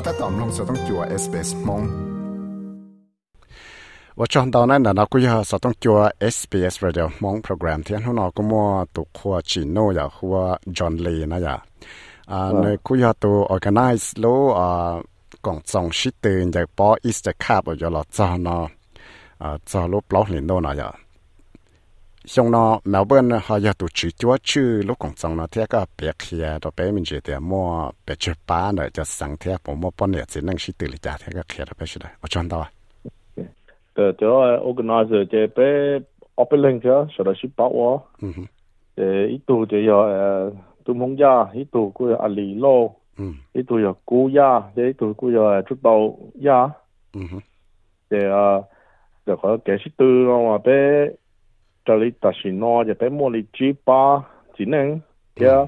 ก็ถ้าตอมลงสต้องจัว SBS มงว่าจอนตอนนั้นนะกูอยากสต้องจัว SBS Radio มงโปรแกรมที่เขาหนอก็มัวตุขัวชิโนอยากขัวจอห์นลีนะอย่าอ่าในกูอยากตัว organize โลอ่ากองจองชิตเตือนจากปออีสจะคาบอยู่หลอดจอนอ่าจอลูปล้อหลินโนนะอย่า xong nó Melbourne họ giờ tụ chỉ chúa chữ lúc còn xong nó thế cái bé kia đó bé mình chỉ để mua bé chữ ba nữa cho sang thế bộ mua bao nhiêu chỉ năng sĩ tự lý trả thế cái kia đó bé chứ đấy ở trong đó the the organizer je bé opening cho so đó ship bảo wa eh itu je ya tu mong ya itu ku ali lo. Itu ya ku ya je itu ku ya chút đầu de à de có cái sĩ tư mà bé cho lý ta chỉ nói cho bé mua lý chỉ ba chỉ nên kia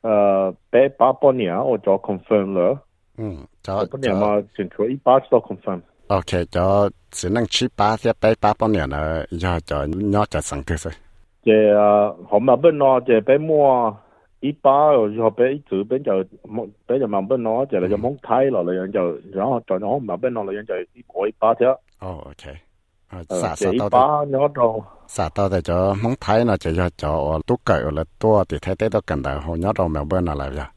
ờ bé ba bao nhiêu tôi cho confirm rồi ừ cho bao nhiêu mà chính thức ít ba cho confirm ok cho chỉ năng chỉ ba thì bé ba bao nhiêu là giờ cho nhỏ cho sang thứ rồi thì ờ họ mà bên nó thì bé mua ít ba rồi họ bé ít chữ bé giờ bé giờ mà bên nó thì là giờ mong thái rồi là giờ然后就我mà bên nó là giờ ít bảy ba thế oh ok 撒撒到的，撒到的就蒙台呢，就要叫都改了多的，台台都跟到后，鸟到苗本那来呀。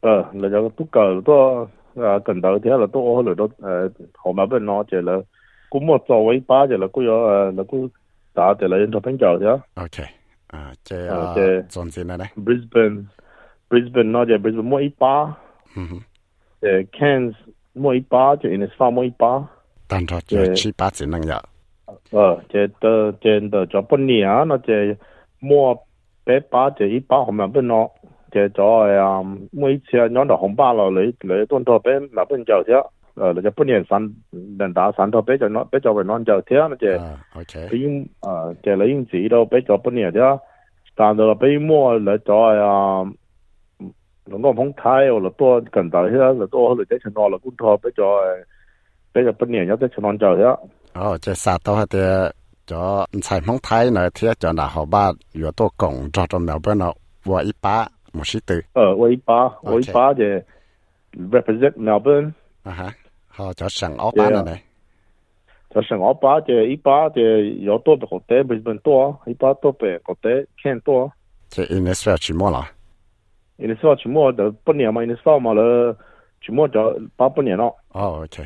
呃，那就都改多啊，跟到啲啦，多嚟到诶后苗本攞只啦，咁我作为巴只啦，佢有诶，那个打只啦，人做朋友啫。 OK，啊，即啊，即总之呢咧，Brisbane，Brisbane 攞只 Brisbane 摸一巴，嗯哼，诶 Cairns 摸一巴，就 Innisfail 摸一巴。 但系就七八只能有。呃，这的这的就半年啊，那这摸八八这一百后面本咯，这就啊每次啊两头红包落嚟嚟端头俾那本就啫，呃，就半年三人打三头俾就攞俾就为攞就听那这，OK，俾呃这嚟应自都俾就半年啫，但系俾摸嚟就啊。两个碰睇，我嚟多近代些，嚟多嚟啲情况嚟观头俾咗诶。 在不念，要在床上觉了。哦，这杀到一点，就彩虹台那一天就拿好把，越多工作就明白了。我一般不晓得。呃，我一般，我一般就 represent Melbourne。啊哈，好，就上澳班了呢。就上澳班的，一般的，越多的后代不就多，一般多百后代偏多。这系年是要期末了。一年是要期末，都不念嘛？一年少嘛了？期末就八不年了。哦，对。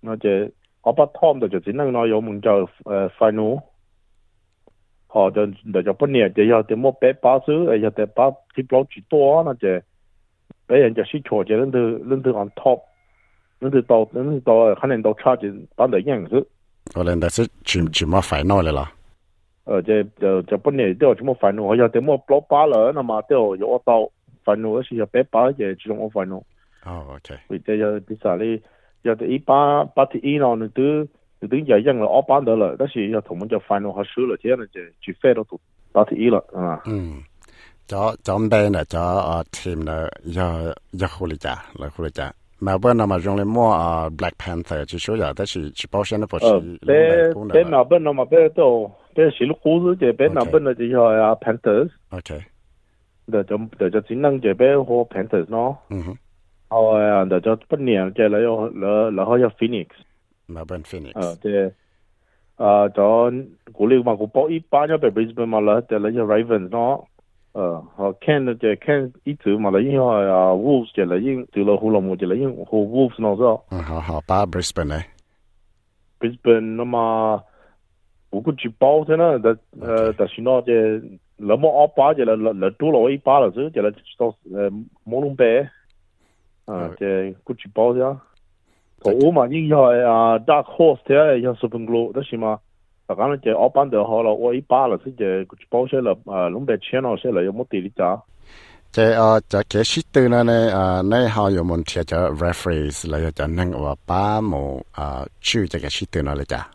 那就我把 Tom 就就只能nói有mình cho uh, final họ cho để cho bên này thì giờ thì mua bé ba số giờ thì ba thì bao chỉ to nó thì bé人就是错就恁都恁都 on top 恁都到恁到可能到差就打的样子我哋但是全全部 final 嚟啦呃就就就本年都全部 final 我有啲冇 block 巴了那么都有到 final 是有bé ba 就只能 final 哦 OK 或者有啲啥哩 giờ thì ý ba ba thì ý nào nữa tứ từ từ giờ dân là ó bán được rồi đó là giờ thằng mình cho final họ sửa rồi thế là chỉ chỉ phê đó tụ ba thì ý rồi à cho cho bên này cho team này giờ giờ khu lý cha là khu lý cha mà bữa nào mà dùng lên mua Black Panther chỉ số giờ đó chỉ chỉ bao nhiêu nó phải chỉ bé bé mà nào mà bé đó bé chỉ lúc cũ rồi bé nào bữa là chỉ cho Panthers ok để cho để cho chính năng chỉ bé hồ Panthers nó Har jag ändå dragit på ner det eller jag eller har jag Phoenix. Melbourne Phoenix. Ja, à đó cũng liên mà cũng bỏ ít ba nhau về Brisbane mà là để lấy Ravens nó ờ họ can được cái ít thứ mà là những họ Wolves chỉ là những từ là hồ lòng một chỉ là những hồ Wolves nó rồi họ họ ba Brisbane này Brisbane nó mà cũng có bao thế nữa đó ờ xin nó cái là mà ba chỉ là là là tu là ba là chứ chỉ là cho mỗi 啊，即系估住包啫。我嘛应该啊，Dark Horse 睇下 Super Glow，但是嘛，啊讲咧就二班就好了，我一巴了，是就估住包些了啊，龙贝钱咯些了，有冇地理咋？ 这呃，这这是对了呢，呃，那好有问题就 reference 来就能我把某呃去这个是对了了จ้ะ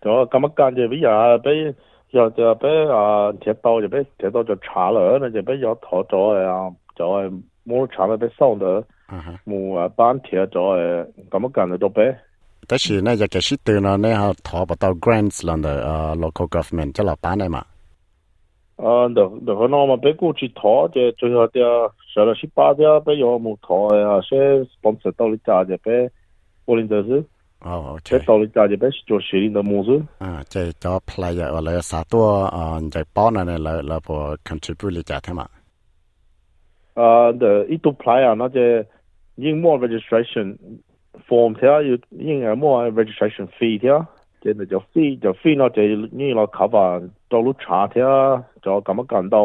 就咁乜间就比啊比又就比啊铁道就比铁道就查了，那就比要拖咗啊，就系 冇查了比收的，冇啊班铁咗诶，咁乜间就都比。但是呢，这个是对了，呢好拖不到 grants 了的呃 local government 就老板的嘛。啊，就就可能嘛，俾估住拖就最后啲上了十八啲，俾有冇拖啊，些 sponsor 到你家就俾我哋就是。哦，OK。到你家就俾做学龄的模式。啊，即系做 player 或者啥多啊，就包呢来来pour contribute 你家睇嘛。 啊，的一度 player 那就应 more registration form 睇下要应系 more registration fee 睇下。即系就飞就飞咯，就呢个考法到路查睇下，就咁样简单。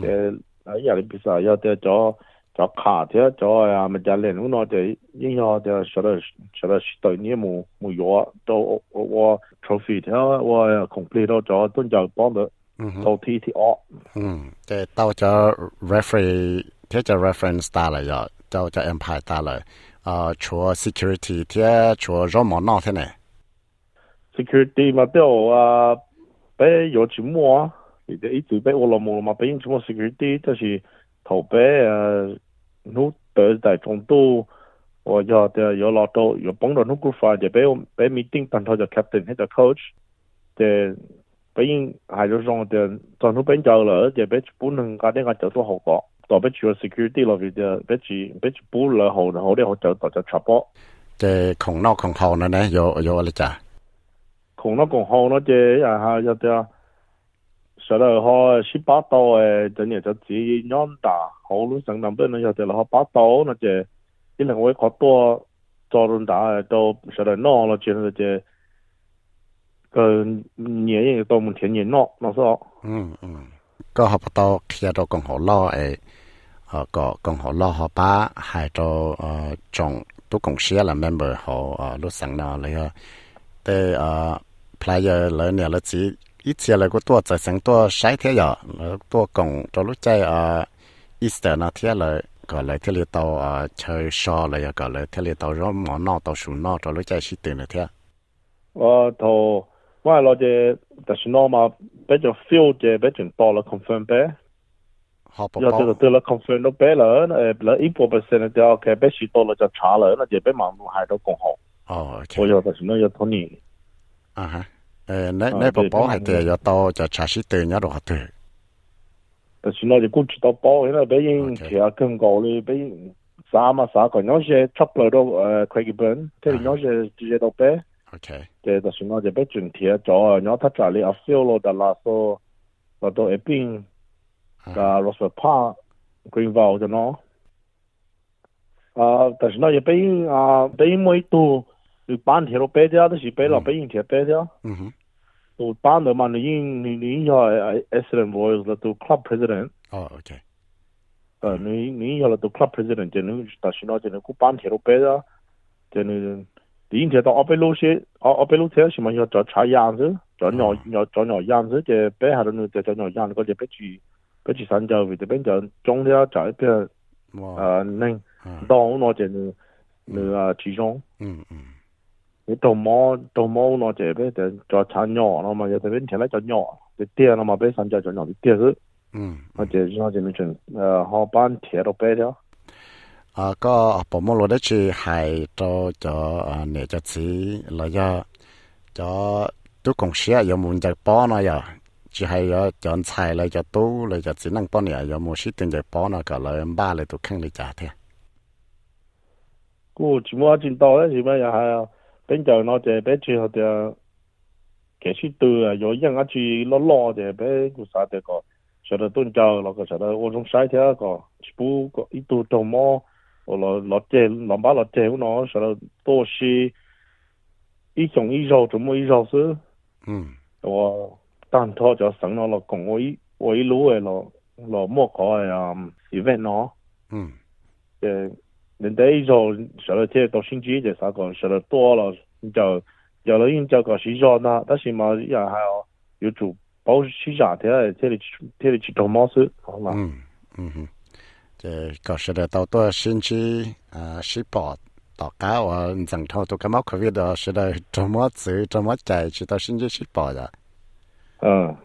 诶，啊，有啲比赛有啲咗就卡睇下，咗啊，咪就练嗰个就应该就学到学到对呢冇冇药，到我我 trophy 睇下，我 complete 到咗都就 帮到到 TTO。嗯，即系到咗 referee 睇就 reference 打嚟咗，就就 empire 打嚟，啊，除 security 睇除咗冇闹睇呢。security 嘛都啊，俾有钱摸啊，一直俾我老母嘛，俾什么 security 就是头俾诶，努得在中度，我要的有老多有帮到努个法就俾我俾 meeting 当头就 captain 喺度 coach，嘅 俾人系咗上嘅，当头俾就啦，就俾本能家啲个就都好过，代俾住 security 落去就俾住俾住补了好好啲好就就就插波。即系穷闹穷后呢呢有有嚟咋？cùng nó còn hậu nó chơi à ha cho theo sau đó họ十八刀诶，真系就只nhóm đà hậu lúc sang năm bên nó cho là họ八刀nó chơi chỉ là tôi có多做人打都sau đó nó nó chơi nó chơi cái nhẹ nhẹ都唔天然nó nó sao 嗯嗯，ก็họ bắt đầu khi đó còn họ lo ấy họ có còn họ lo họ ba hai đó ờ trong tôi cũng share là member họ lúc sáng nào lấy để ờ player เลยเนี่ยแล้วจีอีเสียเลยก็ตัวใจสังตัวใช้เทียแล้วตัวกงตัวรู้ใจอ่าอีสเตอร์นะเทียเลยก็เลยเทียเลยตัวอ่าเชยชอเลยก็เลยเทียเลยตัวร้อนหมอนอตัวสูนอตัวรู้ใจชิตื่นเลยเทียว่าตัว 我係攞隻特選羅馬，俾隻 feel 嘅，俾全多啦 confirm 俾。好不？要這個對了 confirm 都俾了，誒，了一波 percent 就 OK，俾許多了就查了，那就俾盲目還都更好。哦，OK。我要特選羅要托你。啊哈，誒，那那波波係對要到就查許對人都好對。特選羅就估值到波，因為俾人其實更高咧，俾人啥嘛啥個，有些差不多誒，可以本，但有些直接到俾。OK，即系就是我就俾转贴咗，然后他查你阿 feel 咯，但系说我到一边，啊，罗斯帕 Greenville 咗咯。啊，但是那也俾啊俾每度。你班铁路俾咗，都是俾落俾人铁俾咗。嗯哼。到班的嘛，你应你你要 excellent voice 了，到 club president。哦，OK。呃，你你要了到 club president，就能但是呢，就能个班铁路俾咗，就 点睇到阿贝老师，阿阿贝老师什么要做踩样子，做鸟要做鸟样子，就背下头再做鸟样子，嗰只不住不住三角为这边就种了就一片，呃，嫩，当我只呢呢啊其中，嗯嗯，你都毛都毛我这边就做踩鸟了嘛，就这边听来再鸟，就跌了嘛，背三角做鸟就跌了，嗯，或者是我这边就呃好半天都俾了。à có bộ môn lối đấy chỉ hay cho cho à, nè cho chỉ là do cho tôi cũng sẽ có muốn chạy bỏ nó giờ. Chỉ hay ở chọn xài lại cho tôi lại cho chỉ năng bỏ nè có muốn sĩ tiền chạy bỏ nó cả lại ba lại tôi khăng lại trả thế. Cô chỉ muốn chiến đấu đấy thì bây giờ hay bây giờ nó chỉ bây học được, cái sĩ từ à, rồi những cái chỉ lo lo thì bây giờ sao được có. Sợ là tôn trào là có sợ là ôn trong sai thế có. Chỉ bu có ít tu trồng mò rồi lo chơi làm ba lo chơi nó sau đó tô xí ít trồng ít rau trồng ít rau sư ừ 我单拖就省了了，讲我一我一路的了了莫考的啊 event 咯，嗯，呃。人哋呢座上到即系到先知就啥个上到多了，就有了因就个时装啦，但是嘛人还要要做保时站睇下睇你睇你去做乜事，好嘛？嗯 嗯哼， 这搞些的到多星期啊，十八大家我正常都感冒可以的，是的，这么走这么在，直到星期十八的。嗯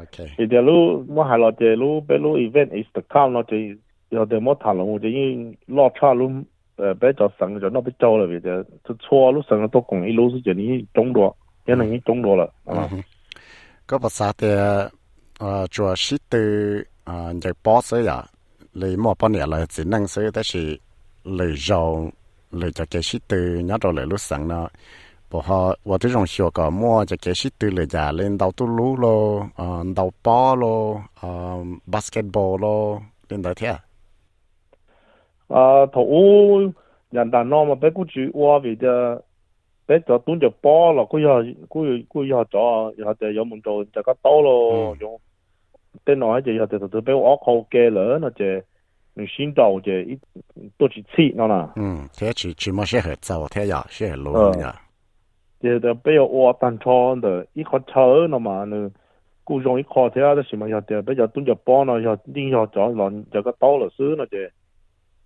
，OK。一条路我还老条路，别路 event is the come 那就要得么谈了，我就因落差路呃，别叫省就那不叫了，别的这错路省都讲一路是叫你中多，也能你中多了，啊。个不啥的呃，主要是对啊，你包水呀。lấy mỏ bao nhiêu là chỉ năng sơ tới chỉ lấy rau lấy cho cái shit từ nhát rồi lấy lúc sáng nó bỏ họ và tôi dùng sửa cả mua cho cái shit từ lấy giả lên đầu tu lú lo đầu bó lo basketball lo lên đó thế à? Ờ, à thủ nhân đàn nó mà bé cũng chịu qua vì giờ bé cho tuấn cho bó là cũng giờ cũng cũng giờ cho giờ thì có muốn cho cho cái tao lo 本来就要在这在被我好给了，那就你心到就一多去吃，那啦。嗯，天气气码些很早，天呀些很冷呀。就在被我单车的一块车那嘛，那故乡一块车的什么要在比较蹲着帮了，要领下走了，这个到了是那就，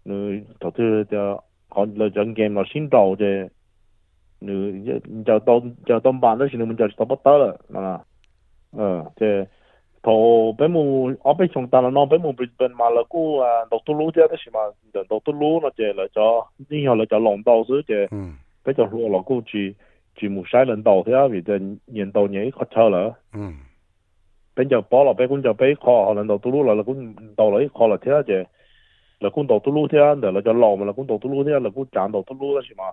那到处的看了人间那心到就。你就你就当就当办那些，你们就找不到了，那，嗯，这。to be mu obe chung ta no be mu brisbane ma la ku a do tu lu ja de shi ma de do tu lu no je la cho ni yo la cho long dao su je be cho lu lo ku chi chi mu sai len dao ya vì de niên dao nhảy khó chờ la be cho bỏ lo be kun cho be khó len do tu lu la la kun dao la khó la thế je là cũng đầu tư lưu thế anh là cho lâu mà là cũng đầu tư lưu thế là cũng chán đầu tư lưu đó chứ mà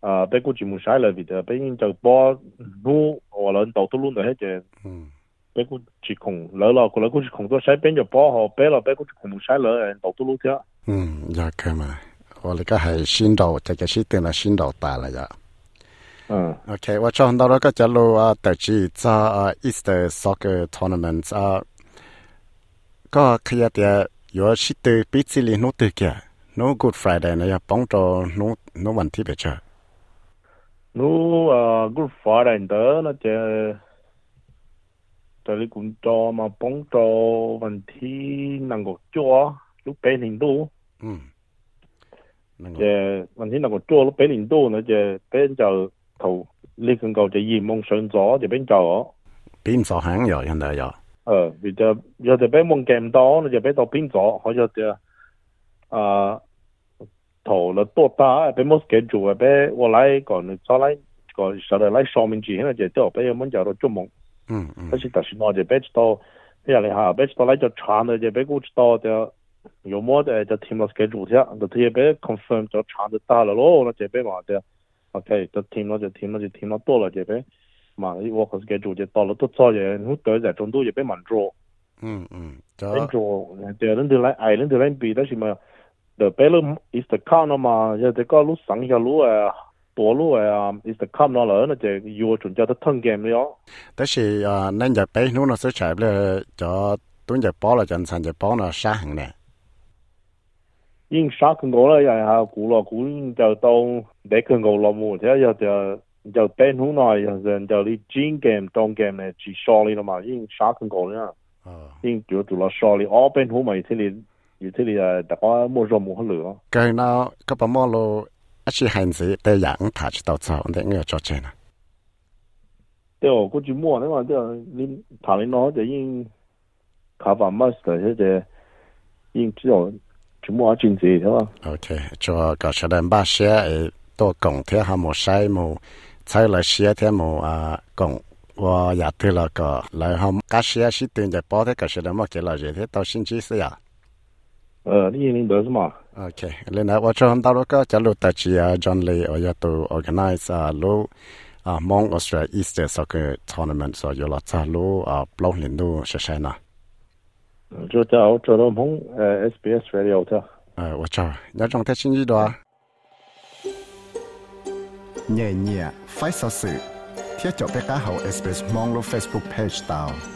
à bên cũng chỉ muốn sai là vì thế bên cho bỏ nu hoặc là đầu tư lưu nữa hết chứ bé cô chỉ cùng lỡ lò của lỡ cô chỉ cùng tôi sai bên cho bỏ họ bé lò bé cô chỉ cùng sai lỡ đầu tôi lúc chưa ừ dạ cái mà và lại cái hệ sinh đầu cái cái sinh tên là sinh đầu ta là ừ ok và cho hôm đó cái chả lô à tổ chức cho Easter soccer tournament à có khi là cái có sinh từ bị chỉ liên nốt từ kia nó Good Friday này bóng cho nó nó vấn thi bây giờ nó Good Friday đó là tại li cũng cho mà pong to wan thi năng go cho lúc bé linh đô ừ che wan thi năng go cho lúc bé linh đô nó che bên giờ thầu li cần cầu che yim mong sơn gió che bên giờ bên giờ hàng rồi hiện tại rồi 呃，比较有的被蒙见到，那就被到变咗，好像的啊，头了多大，被冇 schedule，被我来讲，再来个实在来上面之前，就都被我们叫做做 嗯嗯，是但是那就别知道，哎呀厉害，别知道那就穿的就别给知道的，有么的就听了给主的，那他也别 confirm 就穿的大了咯，那这边嘛的，OK，就听了就听了就听了多了就别，嘛，我可是给主的到了多早的，我都在中都也别满足，嗯嗯，满足，对，人的来，哎，人的来比，但是嘛，就别了，is 看了嘛，要得搞路上下路啊。波罗哎啊，is the come 那了，那这药准叫它疼干了。但是啊，恁这白牛那是吃不了，叫炖着包了，叫常就包了，啥很已经啥很高了，然后古了古就当得更高了么？这就就白牛那要人叫你进 game 当 game 呢，去少哩了嘛？因啥很高了？啊，因就做了少哩，哦，白牛嘛，这里这里啊，大家莫说莫喝了。该那，该把莫喽。一些限制，得人他去道做，我得要做这呢。对哦，估计莫的话，对哦，你他们那就用卡法马斯的这些，用这种就莫进制的嘛。OK，就搞出的把些多工贴哈莫晒莫，再来些贴莫啊工。我也对了个，然后，这些是对的，包的，可是那么给了热的，到星期四呀、啊。呃，你年龄多大嘛？Okay，恁那我找很多个，假如大吉啊，Johnny，我要 to organize 啊，路啊，Mon Australia，所以个 tournament，所以个咱路啊，blocking 路是啥？就找找那 Mon，呃，SBS Radio，呃，我找，有种特新意多啊。Nie Nie，快速搜，直接避开号 SBS Mon 咯 Facebook page down。